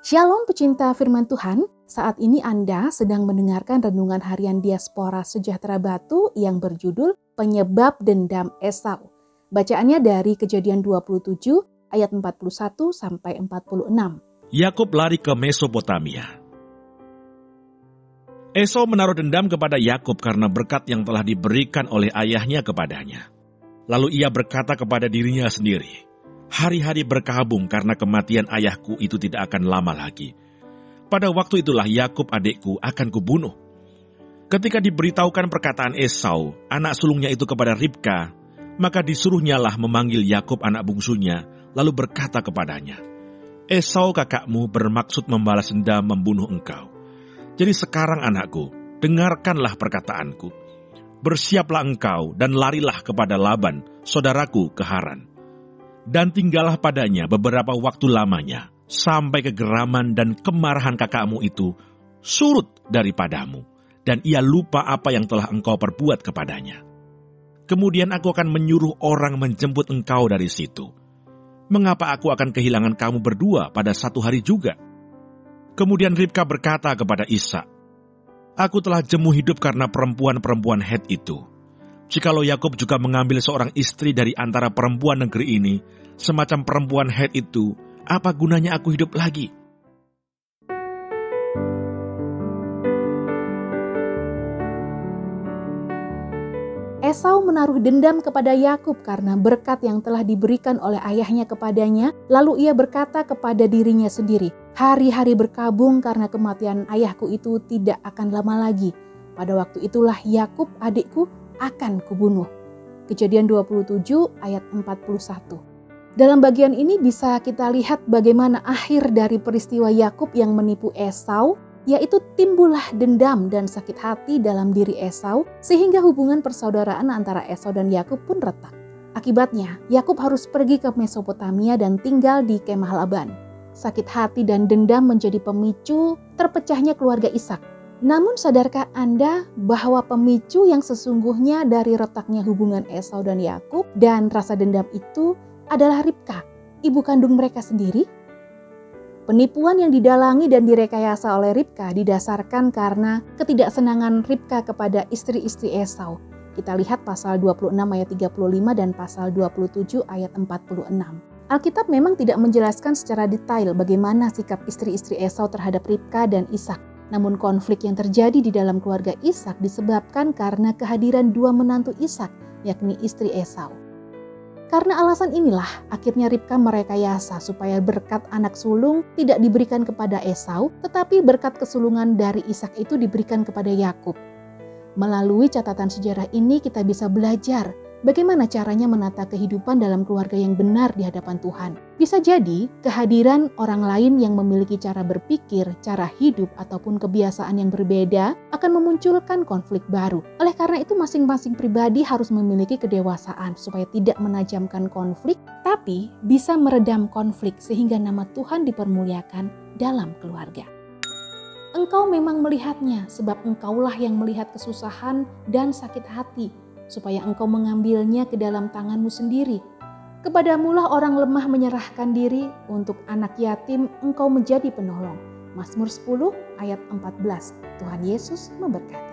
Shalom pecinta firman Tuhan, saat ini Anda sedang mendengarkan renungan harian diaspora sejahtera batu yang berjudul Penyebab Dendam Esau. Bacaannya dari kejadian 27 ayat 41 sampai 46. Yakub lari ke Mesopotamia. Esau menaruh dendam kepada Yakub karena berkat yang telah diberikan oleh ayahnya kepadanya. Lalu ia berkata kepada dirinya sendiri, Hari-hari berkabung karena kematian ayahku itu tidak akan lama lagi. Pada waktu itulah Yakub adikku akan kubunuh. Ketika diberitahukan perkataan Esau, anak sulungnya itu kepada Ribka, maka disuruhnyalah memanggil Yakub anak bungsunya, lalu berkata kepadanya, Esau kakakmu bermaksud membalas dendam membunuh engkau. Jadi sekarang anakku, dengarkanlah perkataanku. Bersiaplah engkau dan larilah kepada Laban, saudaraku ke Haran dan tinggallah padanya beberapa waktu lamanya, sampai kegeraman dan kemarahan kakakmu itu surut daripadamu, dan ia lupa apa yang telah engkau perbuat kepadanya. Kemudian aku akan menyuruh orang menjemput engkau dari situ. Mengapa aku akan kehilangan kamu berdua pada satu hari juga? Kemudian Ribka berkata kepada Isa, Aku telah jemu hidup karena perempuan-perempuan Het itu Jikalau Yakub juga mengambil seorang istri dari antara perempuan negeri ini, semacam perempuan Het itu, apa gunanya aku hidup lagi? Esau menaruh dendam kepada Yakub karena berkat yang telah diberikan oleh ayahnya kepadanya, lalu ia berkata kepada dirinya sendiri, "Hari-hari berkabung karena kematian ayahku itu tidak akan lama lagi." Pada waktu itulah Yakub adikku akan kubunuh. Kejadian 27 ayat 41. Dalam bagian ini bisa kita lihat bagaimana akhir dari peristiwa Yakub yang menipu Esau, yaitu timbullah dendam dan sakit hati dalam diri Esau sehingga hubungan persaudaraan antara Esau dan Yakub pun retak. Akibatnya, Yakub harus pergi ke Mesopotamia dan tinggal di kemah Laban. Sakit hati dan dendam menjadi pemicu terpecahnya keluarga Ishak namun sadarkah Anda bahwa pemicu yang sesungguhnya dari retaknya hubungan Esau dan Yakub dan rasa dendam itu adalah Ribka, ibu kandung mereka sendiri? Penipuan yang didalangi dan direkayasa oleh Ribka didasarkan karena ketidaksenangan Ribka kepada istri-istri Esau. Kita lihat pasal 26 ayat 35 dan pasal 27 ayat 46. Alkitab memang tidak menjelaskan secara detail bagaimana sikap istri-istri Esau terhadap Ribka dan Ishak. Namun konflik yang terjadi di dalam keluarga Ishak disebabkan karena kehadiran dua menantu Ishak, yakni istri Esau. Karena alasan inilah akhirnya Ribka merekayasa supaya berkat anak sulung tidak diberikan kepada Esau, tetapi berkat kesulungan dari Ishak itu diberikan kepada Yakub. Melalui catatan sejarah ini kita bisa belajar Bagaimana caranya menata kehidupan dalam keluarga yang benar di hadapan Tuhan? Bisa jadi kehadiran orang lain yang memiliki cara berpikir, cara hidup, ataupun kebiasaan yang berbeda akan memunculkan konflik baru. Oleh karena itu, masing-masing pribadi harus memiliki kedewasaan supaya tidak menajamkan konflik, tapi bisa meredam konflik sehingga nama Tuhan dipermuliakan dalam keluarga. Engkau memang melihatnya, sebab engkaulah yang melihat kesusahan dan sakit hati supaya engkau mengambilnya ke dalam tanganmu sendiri. Kepadamulah orang lemah menyerahkan diri, untuk anak yatim engkau menjadi penolong. Mazmur 10 ayat 14. Tuhan Yesus memberkati.